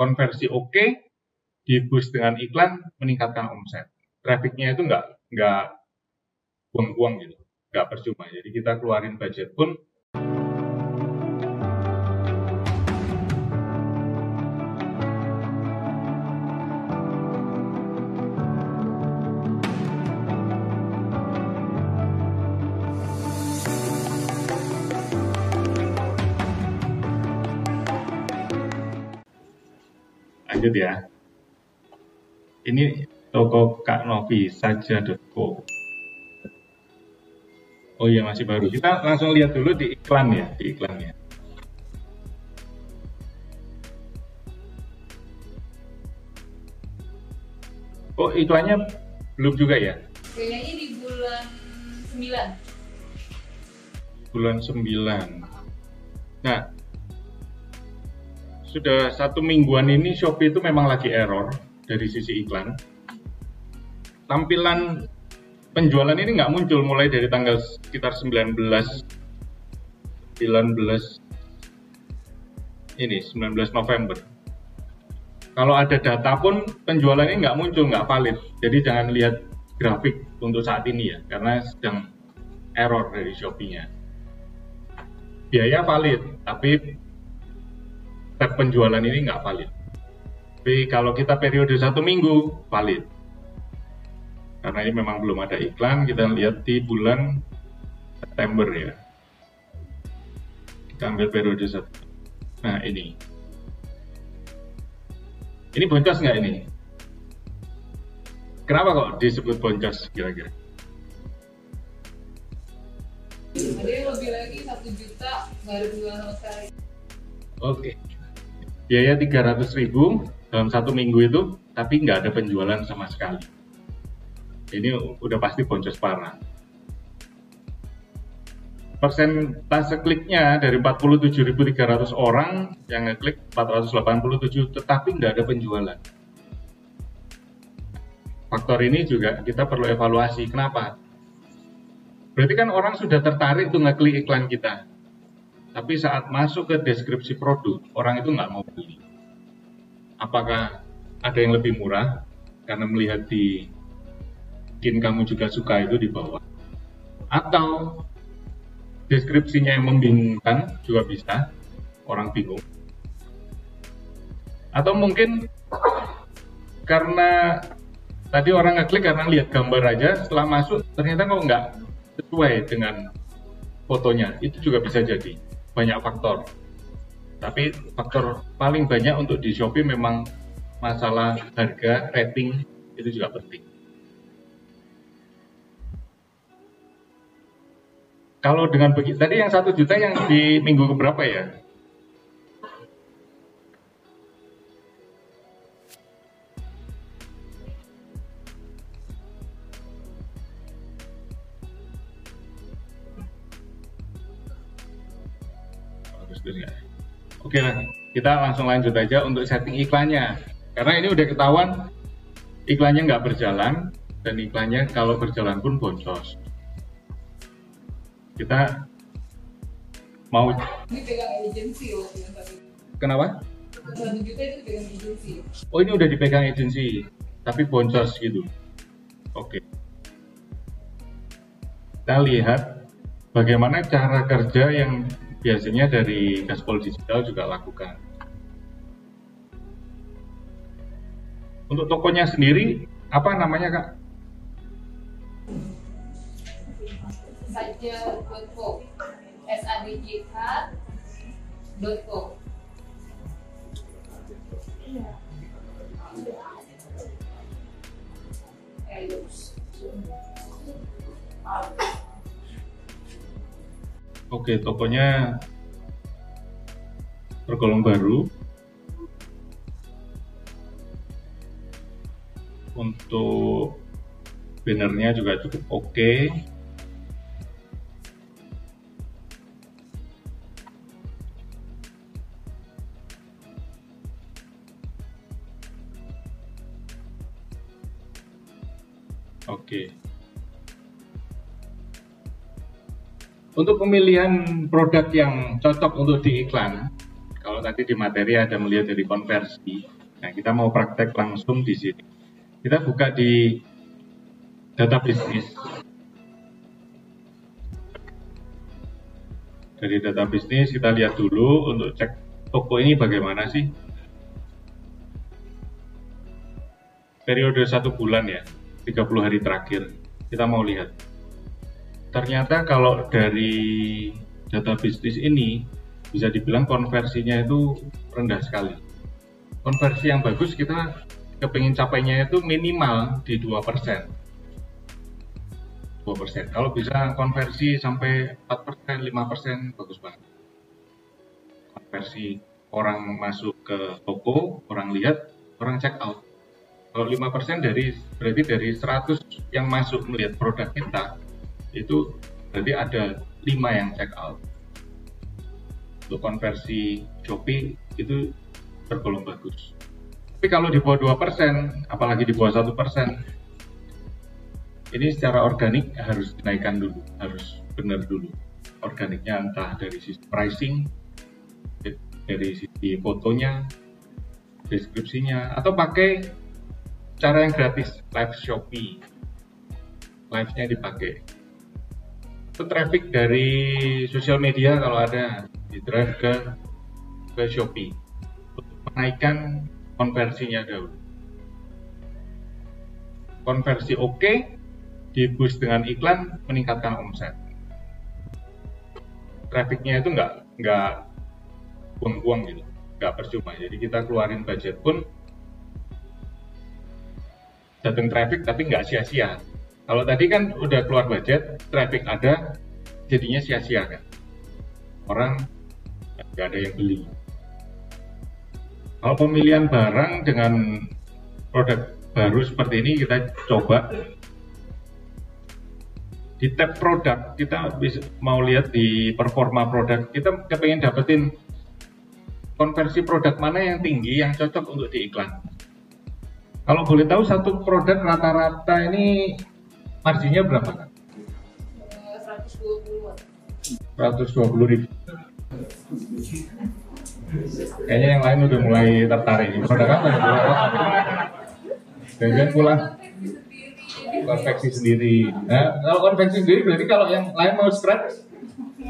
konversi oke, di boost dengan iklan meningkatkan omset. Trafficnya itu nggak nggak buang-buang gitu, nggak percuma. Jadi kita keluarin budget pun lanjut ya. Ini toko Kak Novi saja.co. Oh iya masih baru. Kita langsung lihat dulu di iklan ya, di iklannya. Oh iklannya belum juga ya? Kayaknya di bulan 9. Bulan 9. Nah, sudah satu mingguan ini Shopee itu memang lagi error dari sisi iklan. Tampilan penjualan ini nggak muncul mulai dari tanggal sekitar 19 19 ini 19 November. Kalau ada data pun penjualan ini nggak muncul, nggak valid. Jadi jangan lihat grafik untuk saat ini ya, karena sedang error dari Shopee-nya. Biaya valid, tapi tab penjualan ini nggak valid. Tapi kalau kita periode satu minggu, valid. Karena ini memang belum ada iklan, kita lihat di bulan September ya. Kita ambil periode satu. Nah ini. Ini boncos nggak ini? Kenapa kok disebut boncos kira-kira? Ada yang lebih lagi satu juta sama sekali. Oke biaya 300 ribu dalam satu minggu itu tapi nggak ada penjualan sama sekali. Ini udah pasti boncos parah persentase kliknya dari 47.300 orang yang ngeklik 487 tetapi nggak ada penjualan. Faktor ini juga kita perlu evaluasi. Kenapa? Berarti kan orang sudah tertarik untuk ngeklik iklan kita tapi saat masuk ke deskripsi produk, orang itu nggak mau beli. Apakah ada yang lebih murah karena melihat di mungkin kamu juga suka itu di bawah, atau deskripsinya yang membingungkan juga bisa, orang bingung. Atau mungkin karena tadi orang ngeklik karena lihat gambar aja, setelah masuk ternyata kok nggak sesuai dengan fotonya, itu juga bisa jadi banyak faktor. Tapi faktor paling banyak untuk di Shopee memang masalah harga, rating itu juga penting. Kalau dengan begitu, tadi yang satu juta yang di minggu keberapa ya? Oke lah, kita langsung lanjut aja untuk setting iklannya. Karena ini udah ketahuan iklannya nggak berjalan dan iklannya kalau berjalan pun boncos. Kita mau ini pegang agensi loh yang tadi. Kenapa? Satu juta itu pegang agensi. Oh ini udah dipegang agensi, tapi boncos gitu. Oke. Kita lihat bagaimana cara kerja yang biasanya dari Gaspol Digital juga lakukan. Untuk tokonya sendiri, apa namanya kak? Saja.co S A D J K .co Oke, tokonya tergolong baru. Untuk bannernya juga cukup oke. Oke. Untuk pemilihan produk yang cocok untuk diiklan, kalau kalau tadi di materi ada melihat dari konversi, nah kita mau praktek langsung di sini. Kita buka di data bisnis. Dari data bisnis kita lihat dulu untuk cek toko ini bagaimana sih periode satu bulan ya 30 hari terakhir kita mau lihat ternyata kalau dari data bisnis ini bisa dibilang konversinya itu rendah sekali. Konversi yang bagus kita kepingin capainya itu minimal di 2 persen. 2 persen. Kalau bisa konversi sampai 4 persen 5 persen bagus banget. Konversi orang masuk ke toko orang lihat orang check out. Kalau 5% dari berarti dari 100 yang masuk melihat produk kita itu berarti ada 5 yang check out. Untuk konversi Shopee itu tergolong bagus. Tapi kalau di bawah 2%, apalagi di bawah 1%, ini secara organik harus dinaikkan dulu, harus benar dulu. Organiknya entah dari sisi pricing, dari sisi fotonya, deskripsinya, atau pakai cara yang gratis live Shopee live-nya dipakai itu traffic dari sosial media kalau ada di drive ke ke Shopee. Untuk menaikkan konversinya dahulu konversi oke okay, di boost dengan iklan meningkatkan omset. Trafficnya itu nggak nggak buang-buang gitu nggak percuma. Jadi kita keluarin budget pun datang traffic tapi nggak sia-sia. Kalau tadi kan udah keluar budget, traffic ada, jadinya sia-sia kan. Orang nggak ada yang beli. Kalau pemilihan barang dengan produk baru seperti ini kita coba di tab produk kita bisa mau lihat di performa produk kita kepengen dapetin konversi produk mana yang tinggi yang cocok untuk diiklan kalau boleh tahu satu produk rata-rata ini marginnya berapa kan? 120 120 ribu. Kayaknya yang lain udah mulai tertarik. Produk apa ya? Kemudian pulang konveksi sendiri. Nah, kalau konveksi sendiri berarti kalau yang lain mau spread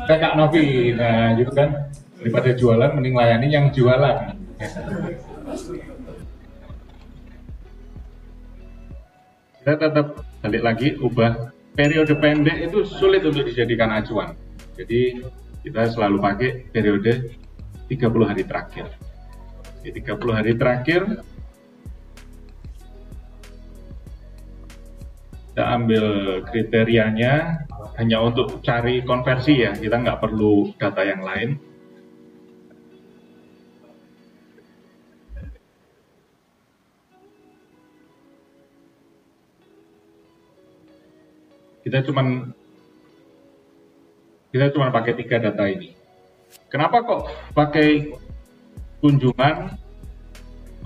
kayak Kak Novi. Nah, gitu kan. Daripada jualan mending layani yang jualan kita tetap balik lagi ubah periode pendek itu sulit untuk dijadikan acuan. Jadi kita selalu pakai periode 30 hari terakhir. Di 30 hari terakhir kita ambil kriterianya hanya untuk cari konversi ya, kita nggak perlu data yang lain. Kita cuman kita cuma pakai tiga data ini. Kenapa kok pakai kunjungan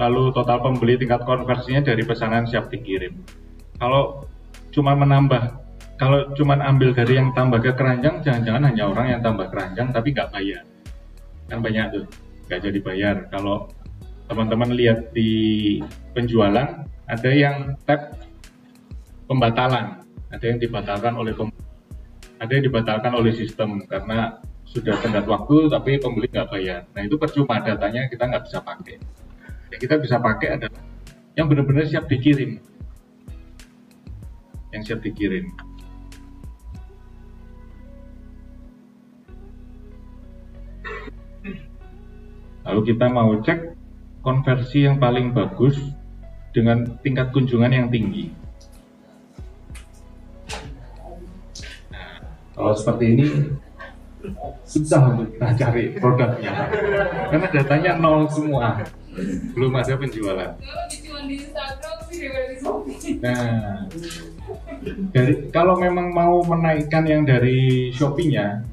lalu total pembeli tingkat konversinya dari pesanan siap dikirim? Kalau cuma menambah, kalau cuma ambil dari yang tambah ke keranjang, jangan-jangan hanya orang yang tambah keranjang tapi nggak bayar. Kan banyak tuh, nggak jadi bayar. Kalau teman-teman lihat di penjualan, ada yang tab pembatalan ada yang dibatalkan oleh ada yang dibatalkan oleh sistem karena sudah tenggat waktu tapi pembeli nggak bayar. Nah itu percuma datanya kita nggak bisa pakai. Yang kita bisa pakai adalah yang benar-benar siap dikirim. Yang siap dikirim. Lalu kita mau cek konversi yang paling bagus dengan tingkat kunjungan yang tinggi. Kalau seperti ini susah untuk kita cari produknya karena datanya nol semua. Belum ada penjualan. Nah dari kalau memang mau menaikkan yang dari Shopee-nya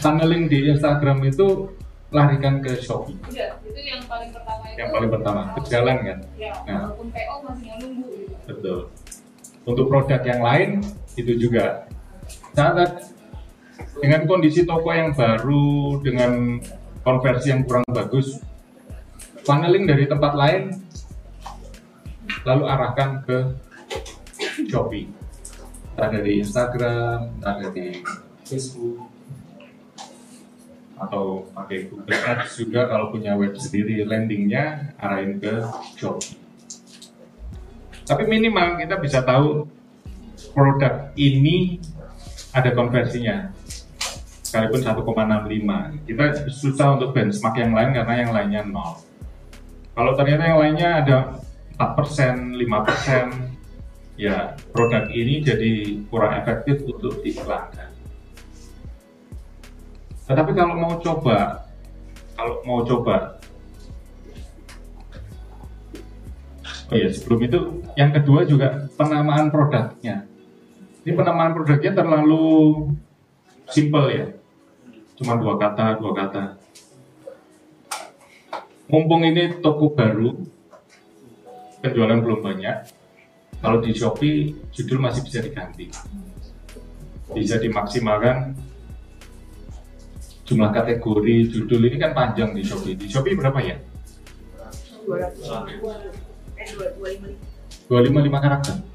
tunneling di Instagram itu larikan ke Shopee. Ya, itu yang paling pertama itu yang paling pertama berjalan kan? Ya, nah, walaupun PO masih nunggu gitu. betul. Untuk produk yang lain itu juga saat dengan kondisi toko yang baru dengan konversi yang kurang bagus funneling dari tempat lain lalu arahkan ke Shopee. Entah dari Instagram, entah dari Facebook atau pakai Google Ads juga kalau punya web sendiri. Landingnya arahin ke Shopee. Tapi minimal kita bisa tahu produk ini ada konversinya. Sekalipun 1,65 kita susah untuk benchmark yang lain karena yang lainnya nol. Kalau ternyata yang lainnya ada 4%, 5% ya produk ini jadi kurang efektif untuk diiklankan. Tetapi kalau mau coba kalau mau coba oh ya sebelum itu yang kedua juga penamaan produknya ini penamaan produknya terlalu simple ya. Cuma dua kata dua kata. Mumpung ini toko baru penjualan belum banyak kalau di Shopee judul masih bisa diganti. Bisa dimaksimalkan jumlah kategori judul. Ini kan panjang di Shopee. Di Shopee berapa ya? 255 karakter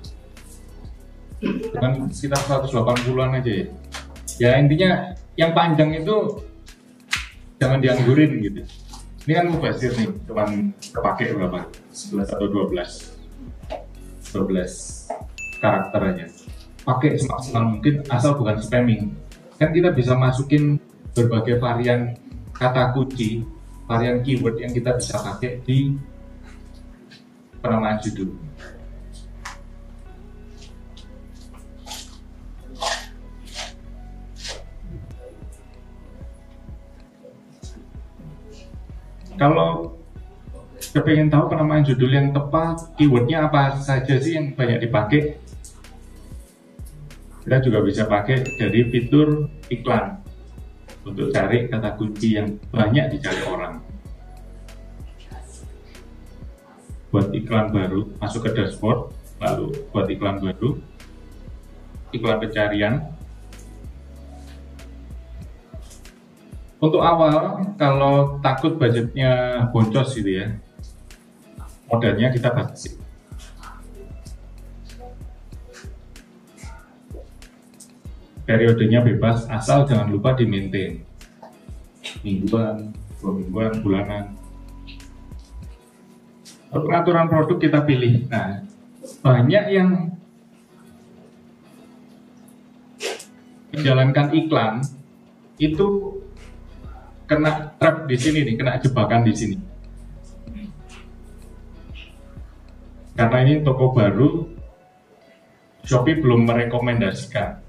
dengan sekitar 180-an aja ya. Ya intinya yang panjang itu jangan dianggurin gitu. Ini kan mubazir nih cuman kepake berapa? 11 atau 12 12 karakter aja pakai semaksimal mungkin asal bukan spamming. Kan kita bisa masukin berbagai varian kata kunci varian keyword yang kita bisa pakai di penamaan judul kalau kepengen tahu penamaan judul yang tepat, keywordnya apa saja sih yang banyak dipakai, kita juga bisa pakai dari fitur iklan untuk cari kata kunci yang banyak dicari orang. Buat iklan baru, masuk ke dashboard, lalu buat iklan baru, iklan pencarian, Untuk awal, kalau takut budgetnya boncos gitu ya, modalnya kita batasi. Periodenya bebas, asal jangan lupa di maintain. Mingguan, dua mingguan, bulanan. Pengaturan produk kita pilih. Nah, banyak yang menjalankan iklan itu kena trap di sini nih, kena jebakan di sini. Karena ini toko baru, Shopee belum merekomendasikan.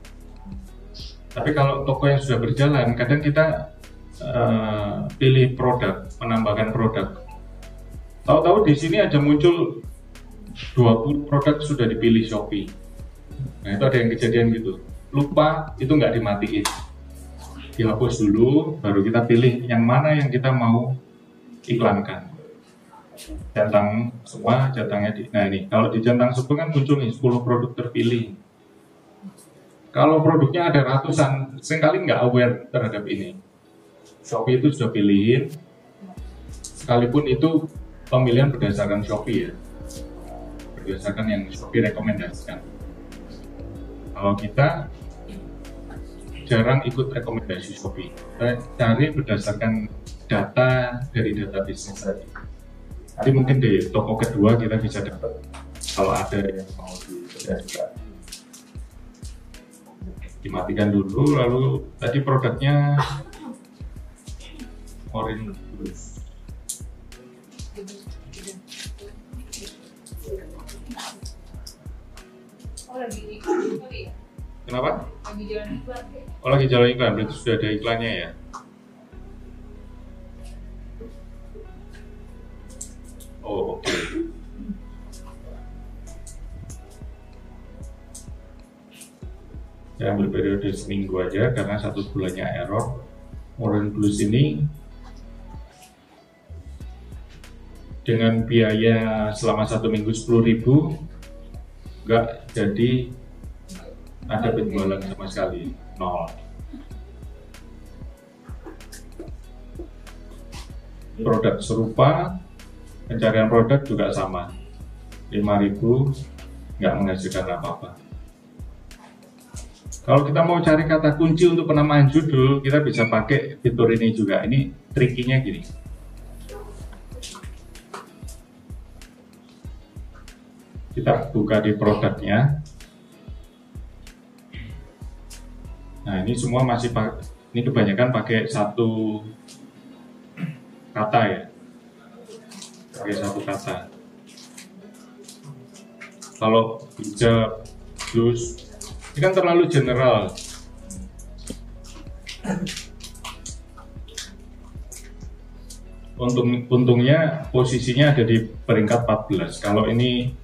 Tapi kalau toko yang sudah berjalan, kadang kita uh, pilih produk, menambahkan produk. Tahu-tahu di sini ada muncul 20 produk sudah dipilih Shopee. Nah itu ada yang kejadian gitu. Lupa itu nggak dimatiin dihapus dulu, baru kita pilih yang mana yang kita mau iklankan. Centang semua, centangnya di, nah ini, kalau di centang suku kan muncul nih 10 produk terpilih. Kalau produknya ada ratusan, sering kali nggak aware terhadap ini. Shopee itu sudah pilihin, sekalipun itu pemilihan berdasarkan Shopee ya, berdasarkan yang Shopee rekomendasikan. Kalau kita jarang ikut rekomendasi Shopee. Kita cari berdasarkan data dari data bisnis tadi. Nanti mungkin di toko kedua kita bisa dapat kalau ada yang mau juga dimatikan dulu lalu tadi produknya orange Oh lagi? Kenapa? Lagi jalan iklan? Oh lagi jalan iklan, berarti sudah ada iklannya ya? Oh oke. Okay. Saya ambil periode seminggu aja karena satu bulannya error. Orange Plus ini dengan biaya selama satu minggu 10.000 nggak jadi ada penjualan sama sekali. Nol. Produk serupa pencarian produk juga sama. 5000 nggak menghasilkan apa-apa. Kalau kita mau cari kata kunci untuk penamaan judul kita bisa pakai fitur ini juga. Ini trikinya gini. Kita buka di produknya nah ini semua masih ini kebanyakan pakai satu kata ya. Pakai satu kata. Kalau hijab blues ini kan terlalu general. Untung, untungnya posisinya ada di peringkat 14 kalau ini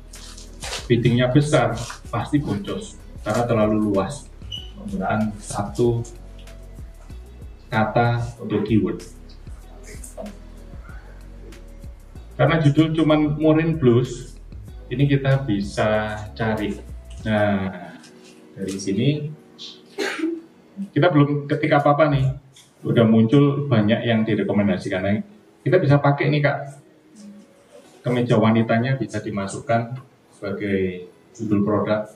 biddingnya besar pasti boncos karena terlalu luas penggunaan satu kata untuk keyword. Karena judul cuman Morin Blues ini kita bisa cari. Nah dari sini kita belum ketik apa-apa nih. Udah muncul banyak yang direkomendasikan. Nah, kita bisa pakai nih kak. Kemeja wanitanya bisa dimasukkan sebagai judul produk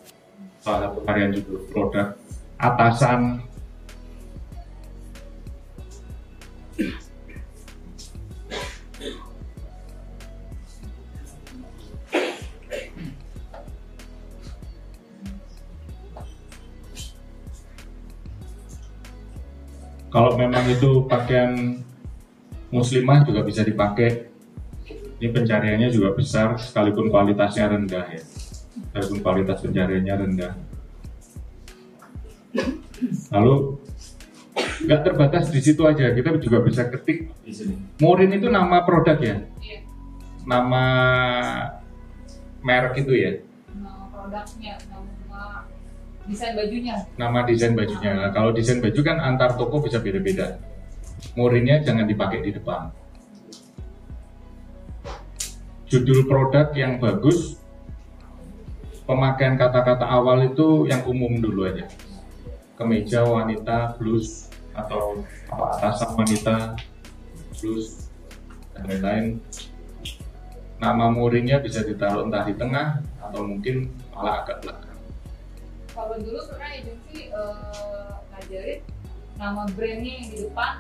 salah satu varian judul produk atasan Kalau memang itu pakaian muslimah juga bisa dipakai. Ini pencariannya juga besar, sekalipun kualitasnya rendah ya. Sekalipun kualitas pencariannya rendah. Lalu nggak terbatas di situ aja, kita juga bisa ketik. Morin itu nama produk ya, Iya. nama merek itu ya, Nama produknya, nama desain bajunya. nama desain bajunya. Nah, kalau desain baju kan antar toko bisa beda-beda. Morinnya jangan dipakai di depan. Judul produk yang bagus, pemakaian kata-kata awal itu yang umum dulu aja. Kemeja wanita, blus atau apa atasan wanita, blus dan lain-lain. Nama morinnya bisa ditaruh entah di tengah atau mungkin malah agak belakang. Kalau dulu pernah agensi eh, ngajarin nama brandnya yang di depan,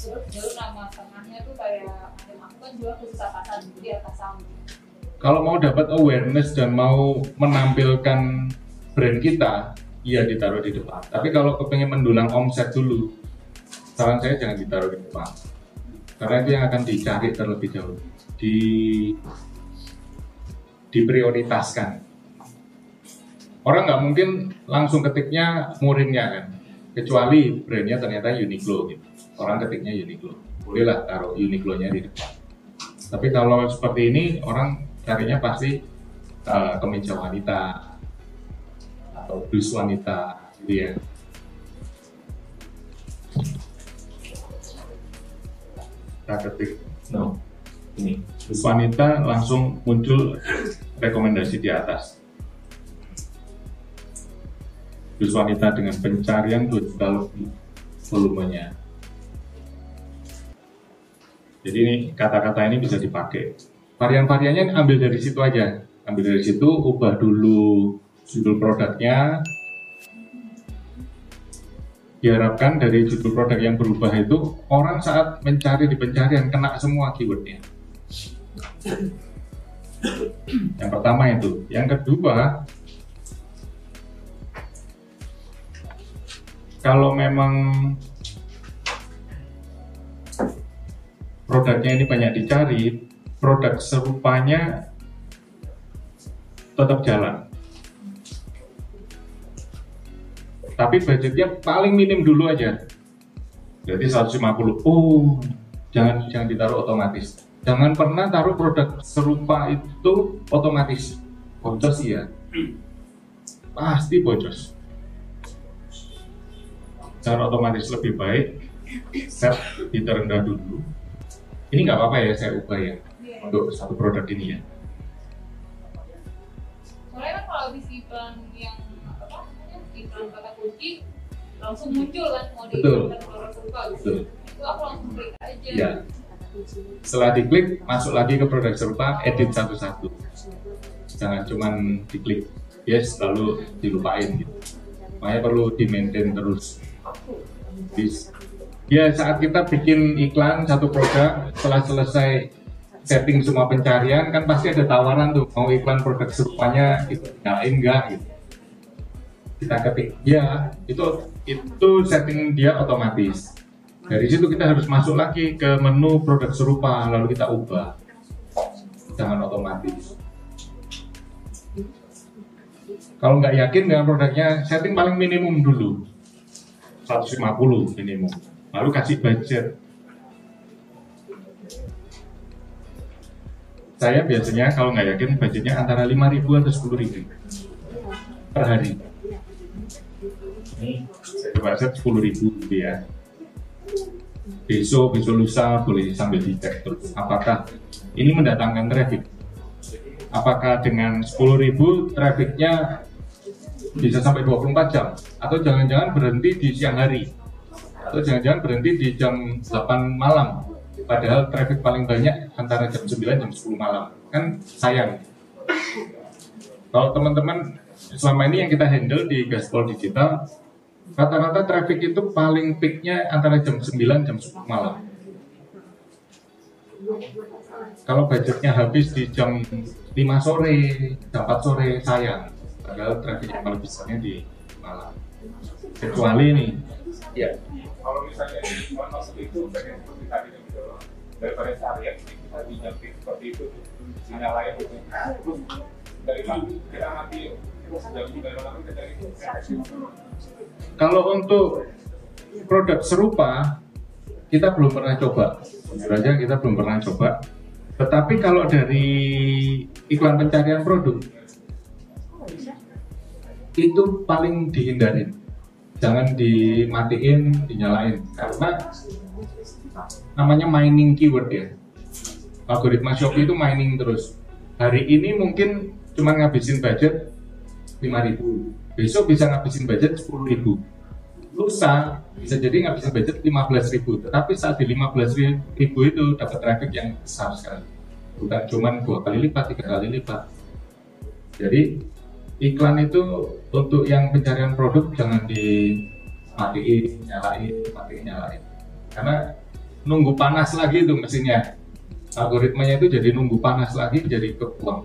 terus baru nama tengahnya tuh kayak ada aku kan jual khusus atasan, jadi atasan. kalau mau dapat awareness dan mau menampilkan brand kita, iya ditaruh di depan. Tapi kalau kepengen mendulang omset dulu, saran saya jangan ditaruh di depan. Karena itu yang akan dicari terlebih dahulu. Di diprioritaskan. Orang nggak mungkin langsung ketiknya murinnya kan, kecuali brandnya ternyata Uniqlo gitu. Orang ketiknya Uniqlo, bolehlah taruh Uniqlo-nya di depan. Tapi kalau seperti ini orang carinya pasti uh, kemeja wanita atau blus wanita gitu ya. Kita ketik No. Ini. blus wanita langsung muncul rekomendasi di atas. Blus wanita dengan pencarian 2 juta lebih volumenya. Jadi ini kata-kata ini bisa dipakai. Varian-variannya ambil dari situ aja. Ambil dari situ, ubah dulu judul produknya. Diharapkan dari judul produk yang berubah itu orang saat mencari di pencarian kena semua keywordnya. Yang pertama itu. Yang kedua, kalau memang produknya ini banyak dicari, produk serupanya tetap jalan. Tapi budgetnya paling minim dulu aja. Berarti 150. Oh, jangan jangan ditaruh otomatis. Jangan pernah taruh produk serupa itu otomatis. Boncos iya. Pasti boncos. Cara otomatis lebih baik set di terendah dulu. Ini nggak apa-apa ya saya ubah ya untuk satu produk ini ya. Soalnya kan kalau di iklan yang langsung muncul kan mau di Betul. serupa gitu. Betul. Itu aku langsung klik aja. Ya. setelah diklik masuk lagi ke produk serupa edit satu-satu jangan cuman diklik yes lalu dilupain gitu makanya perlu di maintain terus Bis. ya saat kita bikin iklan satu produk setelah selesai setting semua pencarian kan pasti ada tawaran tuh mau iklan produk serupanya itu nyalain enggak gitu kita ketik ya itu itu setting dia otomatis. Dari situ kita harus masuk lagi ke menu produk serupa lalu kita ubah. Jangan otomatis. Kalau nggak yakin dengan produknya setting paling minimum dulu. 150 minimum. Lalu kasih budget. Saya biasanya kalau nggak yakin budgetnya antara 5.000 atau 10.000 per hari ini saya budget 10.000 gitu ya. Besok besok lusa boleh sambil dicek terus. Apakah ini mendatangkan traffic? Apakah dengan 10.000 trafficnya bisa sampai 24 jam? Atau jangan-jangan berhenti di siang hari? Atau jangan-jangan berhenti di jam 8 malam? Padahal traffic paling banyak antara jam 9 jam 10 malam. Kan sayang. Kalau teman-teman selama ini yang kita handle di Gaspol Digital rata-rata traffic itu paling peaknya antara jam 9 jam 10 malam. Kalau budgetnya habis di jam 5 sore jam 4 sore sayang. Padahal traffic yang paling besarnya di malam. Kecuali nih ya kalau misalnya di masuk itu pengen seperti tadi gitu loh daripada seharian kita dinyapin seperti itu. Sinyal lain terus dari pagi kita nanti jam dari malam kita dari kalau untuk produk serupa kita belum pernah coba. Jujur aja kita belum pernah coba. Tetapi kalau dari iklan pencarian produk itu paling dihindarin. Jangan dimatiin dinyalain. Karena namanya mining keyword ya. Algoritma Shopee itu mining terus. Hari ini mungkin cuma ngabisin budget 5000 besok bisa ngabisin budget 10000 lusa bisa jadi ngabisin budget 15000 tetapi saat di 15000 itu dapat traffic yang besar sekali. Bukan cuma dua kali lipat tiga kali lipat. Jadi iklan itu untuk yang pencarian produk jangan dimatiin nyalain matiin nyalain. Karena nunggu panas lagi itu mesinnya. Algoritmanya itu jadi nunggu panas lagi jadi kebuang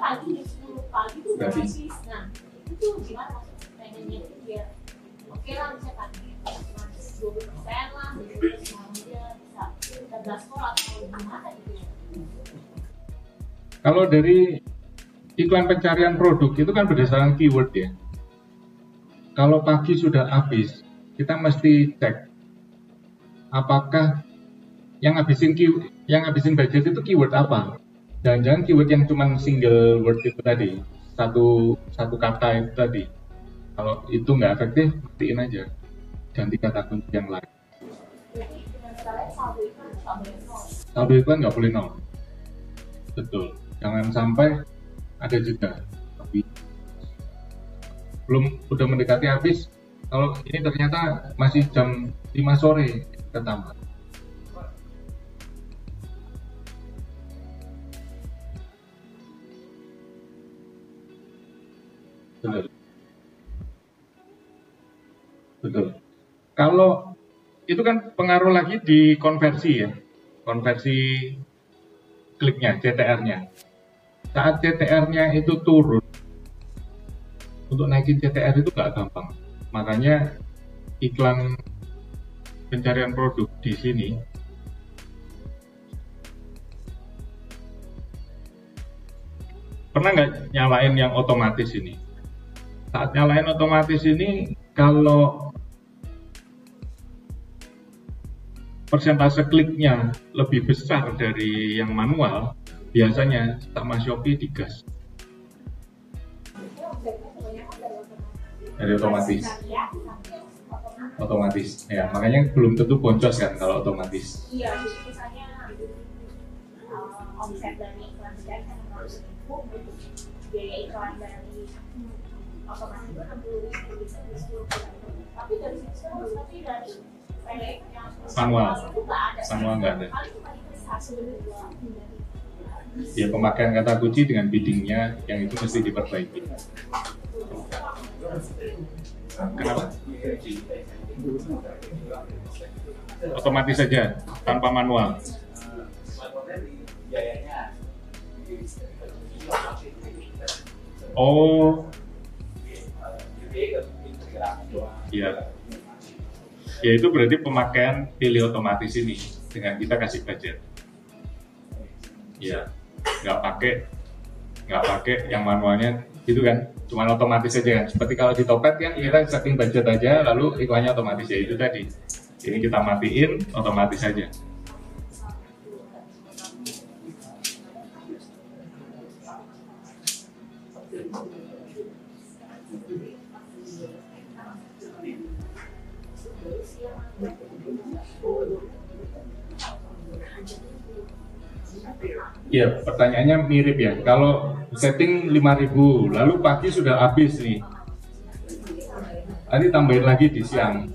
pagi jam 10 pagi tuh udah Habis. nah itu tuh gimana maksudnya? Pengennya itu biar oke lah bisa pagi cuma 20 persen lah terus malamnya bisa kita gaspol atau gimana gitu ya kalau dari iklan pencarian produk itu kan berdasarkan keyword ya. Kalau pagi sudah habis kita mesti cek apakah yang habisin keyword, yang habisin budget itu keyword apa jangan-jangan keyword yang cuma single word itu tadi satu satu kata itu tadi. Kalau itu nggak efektif matiin aja. Ganti kata kunci yang lain. Saldo iklan nggak boleh nol. Betul. Jangan sampai ada jeda tapi belum udah mendekati habis. Kalau ini ternyata masih jam 5 sore kita tambah itu kan pengaruh lagi di konversi ya. Konversi kliknya CTR-nya saat CTR-nya itu turun untuk naikin CTR itu nggak gampang. Makanya iklan pencarian produk di sini pernah nggak nyalain yang otomatis ini? Saat nyalain otomatis ini kalau persentase kliknya lebih besar dari yang manual biasanya sama Shopee digas. Dari otomatis. Otomatis. Ya ya makanya belum tentu boncos kan kalau otomatis. Iya, misalnya uh, omset dari iklan saya kan harus ribu, biaya iklan dari otomatis itu enam puluh ribu sepuluh tapi dari situ tapi dari pendek yang Manual. itu nggak ada. Ya pemakaian kata kunci dengan biddingnya yang itu mesti diperbaiki. Kenapa? Otomatis saja tanpa manual. Oh. Ya ya itu berarti pemakaian pilih otomatis ini dengan kita kasih budget. Ya nggak pakai nggak pakai yang manualnya gitu kan? Cuma otomatis saja kan? Seperti kalau di topet kan kita setting budget aja lalu iklannya otomatis. Ya itu tadi. Ini kita matiin otomatis saja Ya, pertanyaannya mirip ya. Kalau setting 5000 lalu pagi sudah habis nih. Nanti tambahin lagi di siang.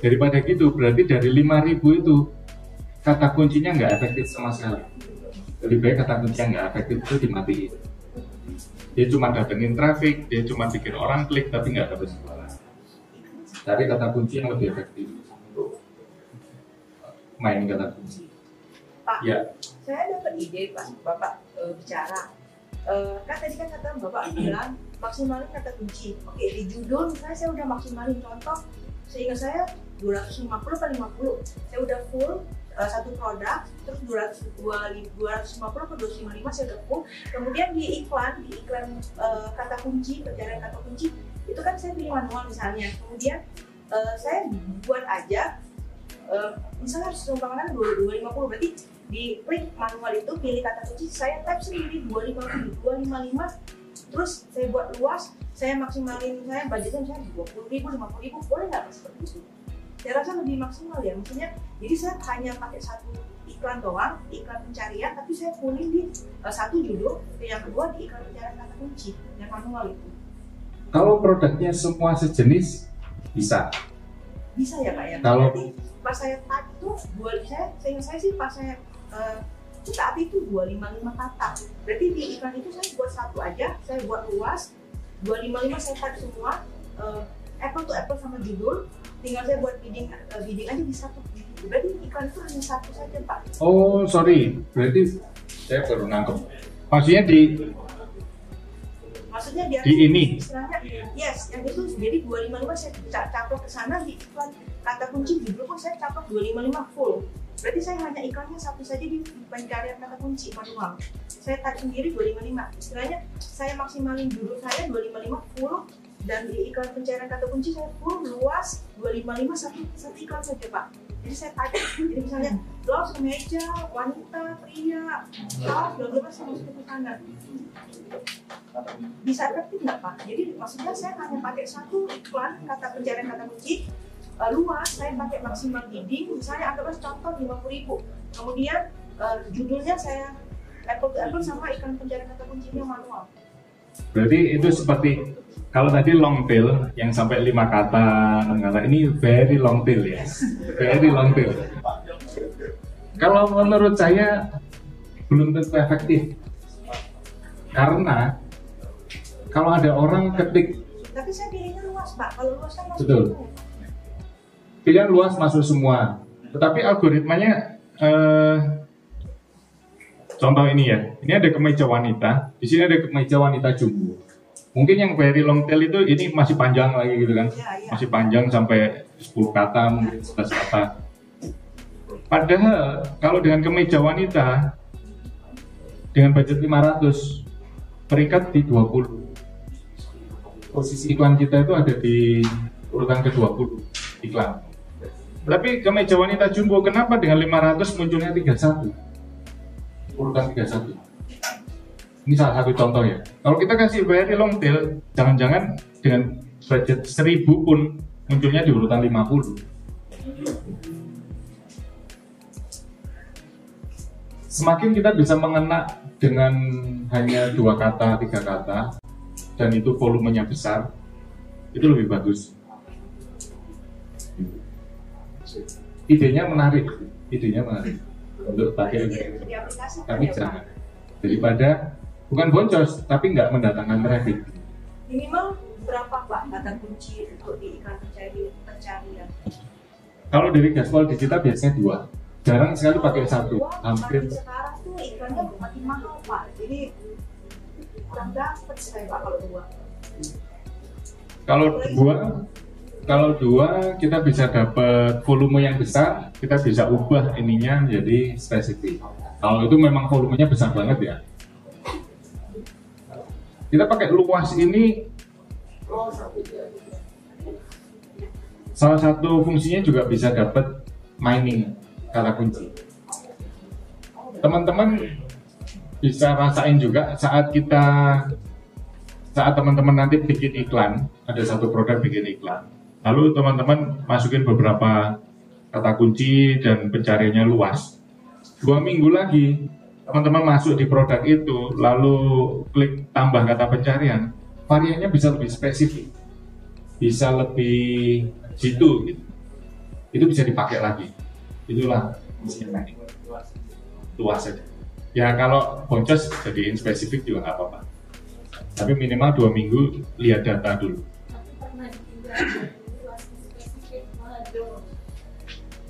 Daripada gitu, berarti dari 5000 itu kata kuncinya nggak efektif sama sekali. Lebih baik kata kunci yang nggak efektif itu dimatiin. Dia cuma datengin traffic, dia cuma bikin orang klik tapi nggak dapat suara. Cari kata kunci yang lebih efektif untuk main kata kunci. Pak, Ya, saya dapat ide pas Bapak eh, bicara. Eh, kan tadi kan kata Bapak bilang maksimalin kata kunci. Oke, di judul misalnya saya udah maksimalin contoh sehingga saya 250 per 50. Saya udah full eh, satu produk, terus 200, 250 per 255 saya udah full. Kemudian di iklan, di iklan eh, kata kunci, pencarian kata kunci, itu kan saya pilih manual misalnya. Kemudian eh, saya buat aja eh, misalnya seumpamakan 250 berarti di klik manual itu pilih kata kunci saya type sendiri 255 255 terus saya buat luas saya maksimalin saya budgetnya misalnya 20 ribu 50 ribu boleh nggak seperti itu. Saya rasa lebih maksimal ya maksudnya jadi saya hanya pakai satu iklan doang iklan pencarian tapi saya pulling di eh, satu judul yang kedua di iklan pencarian kata kunci yang manual itu. Kalau produknya semua sejenis bisa. bisa ya pak ya? Kalau- pas saya type itu dua saya saya saya sih pas saya eh, saat itu 255 kata berarti di iklan itu saya buat satu aja saya buat luas 255 saya type semua eh, apple to apple sama judul tinggal saya buat bidding eh, bidding aja di satu berarti iklan itu hanya satu saja pak Oh, sorry. Berarti saya baru nangkep. Maksudnya di maksudnya dia Di ini? istilahnya yes yang itu jadi 255 saya ca- caplok ke sana di iklan kata kunci judul pun saya caplok 255 full berarti saya hanya iklannya satu saja di pencarian kata kunci manual saya type sendiri 255 istilahnya saya maksimalin judul saya 255 full dan di iklan pencarian kata kunci saya full luas 255 satu satu iklan saja pak. Jadi saya type jadi misalnya blouse kemeja wanita pria bla bla saya masukin ke sana bisa efektif nggak pak? Jadi maksudnya saya hanya pakai satu iklan kata pencarian kata kunci eh, luas, saya pakai maksimal bidding, misalnya anggaplah contoh 50 ribu. Kemudian eh, judulnya saya apple to apple sama iklan pencarian kata kuncinya manual. berarti itu seperti kalau tadi long tail yang sampai lima kata, enam kata ini very long tail ya. Very long tail. Kalau menurut saya belum tentu efektif. Karena kalau ada orang ketik Tapi saya pilihnya luas pak, kalau luas kan masuk Betul. Pilihan luas masuk semua. Tetapi algoritmanya eh, contoh ini ya. Ini ada kemeja wanita, di sini ada kemeja wanita jumbo. Mungkin yang very long tail itu ini masih panjang lagi gitu kan. Ya, ya. Masih panjang sampai 10 kata, mungkin 11 kata. Padahal kalau dengan kemeja wanita dengan budget 500 peringkat di 20 posisi iklan kita itu ada di urutan ke-20 iklan. Tapi kemeja wanita jumbo kenapa dengan 500 munculnya 31? Urutan 31. Ini salah satu contoh ya. Kalau kita kasih very long tail, jangan-jangan dengan budget 1000 pun munculnya di urutan 50. Semakin kita bisa mengena dengan hanya dua kata, tiga kata, dan itu volumenya besar itu lebih bagus idenya menarik idenya menarik. Untuk pakai ya Pak? jangan daripada bukan boncos tapi nggak mendatangkan traffic. Minimal berapa Pak kata kunci untuk di iklan pencari pencarian? Kalau dari gaspol digital biasanya dua. Jarang sekali pakai satu. hampir. sekarang tuh iklannya makin mahal Pak. Jadi kurang dapet saya Pak kalau dua. Kalau dua kalau dua kita bisa dapat volume yang besar kita bisa ubah ininya menjadi spesifik kalau itu memang volumenya besar banget ya. Kita pakai luas ini. Salah satu fungsinya juga bisa dapat mining kata kunci. Teman-teman bisa rasain juga saat kita saat teman-teman nanti bikin iklan ada satu produk bikin iklan lalu teman-teman masukin beberapa kata kunci dan pencariannya luas. Dua minggu lagi teman-teman masuk di produk itu lalu klik tambah kata pencarian variannya bisa lebih spesifik. Bisa lebih jitu gitu. Itu bisa dipakai lagi. Itulah mining luas saja. Ya kalau boncos jadiin spesifik juga nggak apa-apa. Tapi minimal dua minggu lihat data dulu. Tapi pernah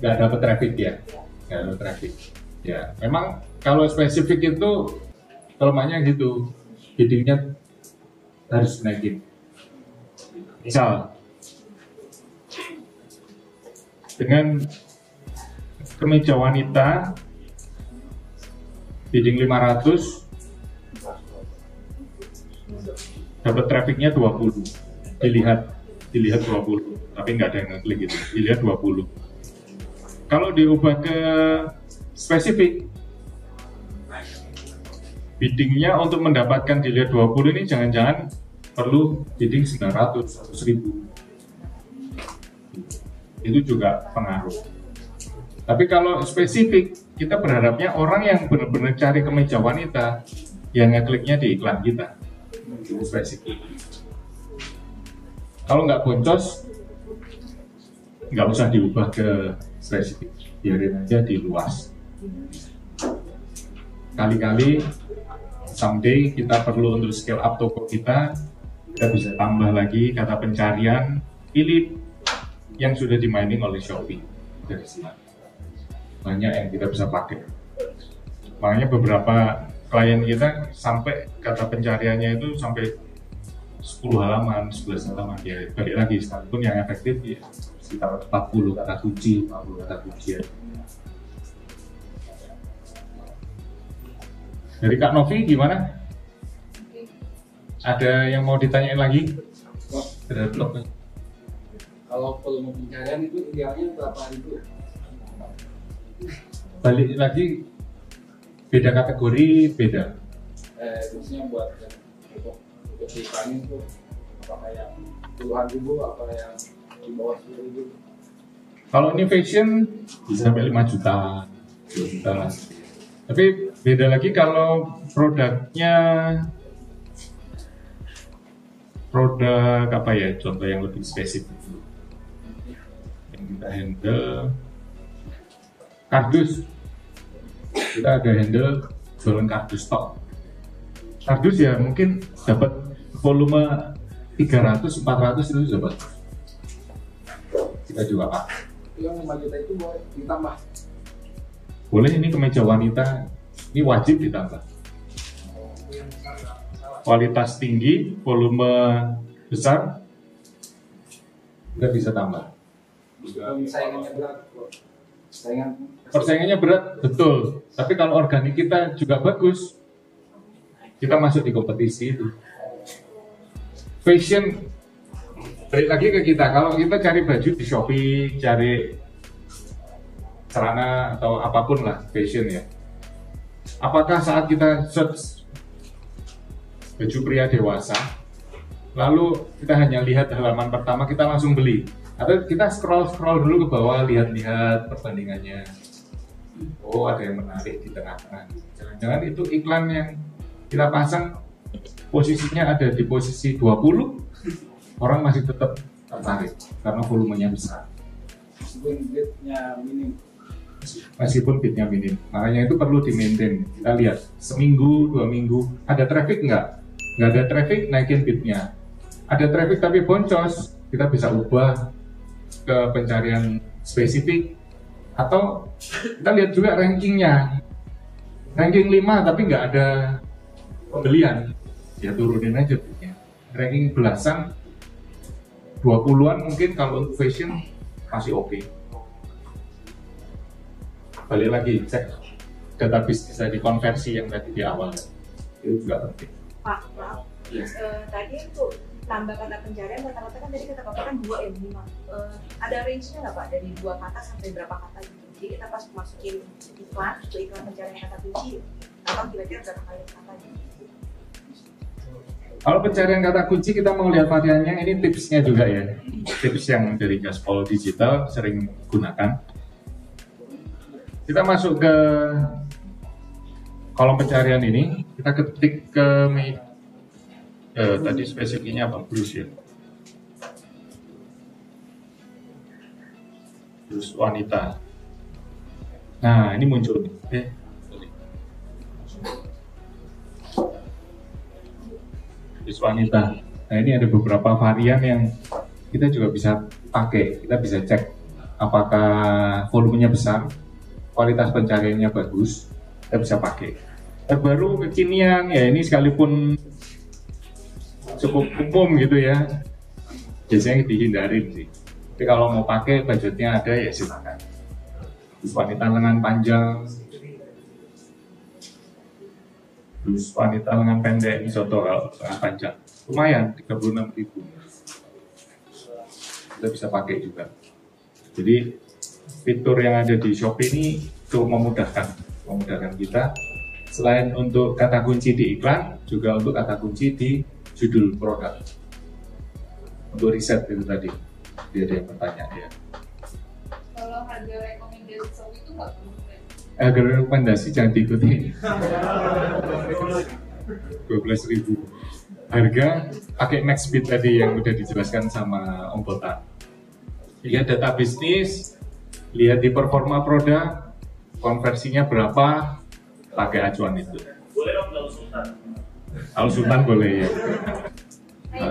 nggak dapat traffic ya nggak dapat traffic. Ya memang kalau spesifik itu kelemahannya gitu. Biddingnya harus naikin. Misal dengan kemeja wanita bidding 500 dapat trafficnya 20 dilihat dilihat 20 tapi nggak ada yang ngeklik gitu. Dilihat 20 kalau diubah ke spesifik biddingnya untuk mendapatkan dilihat 20 ini jangan-jangan perlu bidding 900 atau 1000 itu juga pengaruh. Tapi kalau spesifik kita berharapnya orang yang benar-benar cari kemeja wanita yang ngekliknya di iklan kita. Spesifik. Kalau nggak boncos nggak usah diubah ke spesifik. Biarin aja di luas. Kali-kali someday kita perlu untuk scale up toko kita kita bisa tambah lagi kata pencarian pilih yang sudah di mining oleh Shopee. Dari sini banyak yang kita bisa pakai. Makanya beberapa klien kita sampai kata pencariannya itu sampai 10 halaman, 11 halaman. Ya balik lagi sekalipun yang efektif ya sekitar 40 kata kunci, 40 kata kunci ya. Dari Kak Novi gimana? Ada yang mau ditanyain lagi? Terhadap Kalau volume pencarian itu idealnya berapa ribu? Balik lagi beda kategori beda. Eh, buat untuk diiklanin itu apakah yang puluhan ribu apa yang Kalau ini fashion bisa sampai 5 juta, 2 juta. Tapi beda lagi kalau produknya produk apa ya contoh yang lebih spesifik. Yang kita handle kardus. Kita ada handle jualan kardus stok kardus ya mungkin dapat volume 300 400 itu dapat kita juga pakai Itu yang 5 juta itu boleh ditambah. boleh ini kemeja wanita. Ini wajib ditambah. Kualitas tinggi volume besar kita bisa tambah. Dan saingannya berat. bro. Saingan. Persaingannya berat betul. Tapi kalau organik kita juga bagus. Kita masuk di kompetisi itu. Fashion balik lagi ke kita. Kalau kita cari baju di Shopee cari celana atau apa pun lah fashion ya. Apakah saat kita search baju pria dewasa lalu kita hanya lihat halaman pertama kita langsung beli? Atau kita scroll scroll dulu ke bawah lihat-lihat perbandingannya. Oh ada yang menarik di tengah-tengah. Jangan-jangan itu iklan yang kita pasang posisinya ada di posisi 20 orang masih tetap tertarik karena volumenya besar. Meskipun bidnya minim. Meskipun bitnya minim. Makanya itu perlu di maintain kita lihat seminggu dua minggu ada traffic nggak? Nggak ada traffic naikin bitnya ada traffic tapi boncos kita bisa ubah ke pencarian spesifik. Atau kita lihat juga rankingnya. Ranking 5 tapi nggak ada pembelian. Ya turunin aja bitnya ranking belasan 20-an mungkin kalau untuk fashion masih oke balik lagi cek data bisnis tadi konversi yang tadi di awal itu juga penting Pak, maaf. Iya. Eh, tadi itu nambah kata pencarian rata-rata kan tadi kata bapak kan dua ya lima. Eh, ada range-nya nggak pak dari dua kata sampai berapa kata gitu? Jadi kita pas masukin iklan, iklan pencarian kata kunci, apa kira-kira berapa kali kata gitu? Kalau pencarian kata kunci kita mau lihat variannya ini tipsnya juga ya. Tips yang dari Gaspol Digital sering gunakan. Kita masuk ke kolom pencarian ini, kita ketik ke eh, tadi spesifiknya apa? Bruce ya. Bruce wanita. Nah, ini muncul. Eh, Bis wanita. Nah ini ada beberapa varian yang kita juga bisa pakai. Kita bisa cek apakah volumenya besar, kualitas pencariannya bagus, kita bisa pakai. Terbaru kekinian ya ini sekalipun cukup umum gitu ya, biasanya dihindarin sih. Tapi kalau mau pakai budgetnya ada ya silakan. Wanita lengan panjang, terus wanita lengan pendek ini soto kalau lengan panjang. Lumayan 36 ribu. Kita bisa pakai juga. Jadi fitur yang ada di Shopee ini cukup memudahkan memudahkan kita. Selain untuk kata kunci di iklan juga untuk kata kunci di judul produk. Untuk riset itu tadi dia ada yang bertanya ya. Kalau harga rekomendasi itu nggak. Agar rekomendasi jangan diikuti. 12.000 ribu. Harga pakai max speed tadi yang udah dijelaskan sama Om Botak lihat data bisnis lihat di performa produk konversinya berapa pakai acuan itu. Boleh dong kalau sultan. kalau sultan boleh. Ya Nah,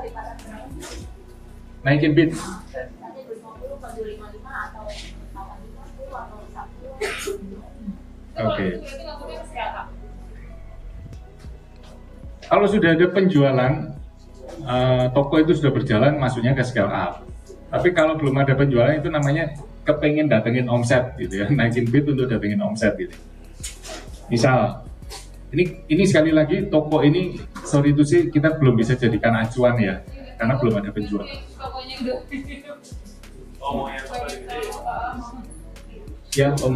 daripada sekarang naikin bid nanti 250 atau 255 atau 850 atau 10 Itu kalau Oke. maksudnya sekarang. kalau sudah ada penjualan eh, toko itu sudah berjalan masuknya ke scale up tapi kalau belum ada penjualan itu namanya kepengen datengin omset gitu ya naikin bid untuk datengin omset gitu misal ini ini sekali lagi toko ini sorry itu sih kita belum bisa jadikan acuan ya karena belum ada penjualan Pokoknya udah. Oh, mau yang paling gede. ya om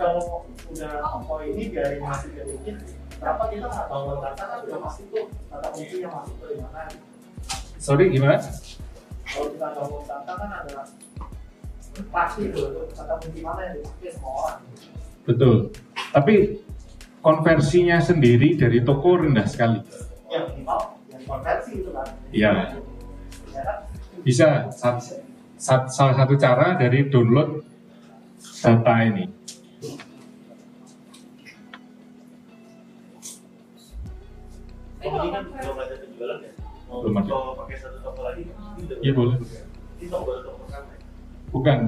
kalau udah toko ini biarin masih sedikit berapa kita nggak tahu data kan udah pasti tuh kata kunci yang masuk dari mana? Sorry gimana? Kalau kita download data kan ada pasti tuh kata kunci mana yang dipakai sama orang. Betul. Tapi konversinya sendiri dari toko rendah sekali. Yang minimal yang konversi itu kan. Iya. ya kan? Bisa sat- sat- salah satu cara dari download data ini ini kalau kan belum ada penjualan ya. Mau Belum ada. kalau pakai satu toko lagi, Iya, boleh. Ini toko baru toko pertama. ya? bukan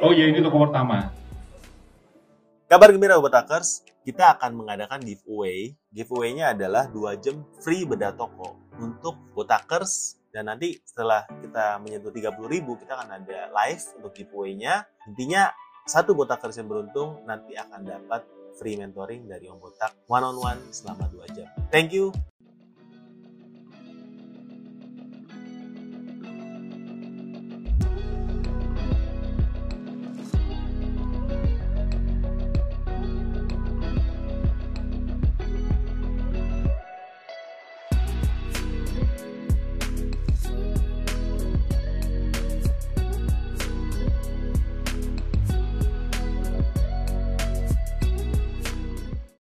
oh ya ini toko pertama Kabar gembira Botakers, kita akan mengadakan giveaway. Giveaway-nya adalah 2 jam free bedah toko untuk Botakers dan nanti setelah kita menyentuh 30.000 ribu kita akan ada live untuk giveaway-nya. Intinya satu Botakers yang beruntung nanti akan dapat free mentoring dari Om Botak one on one selama 2 jam. Thank you.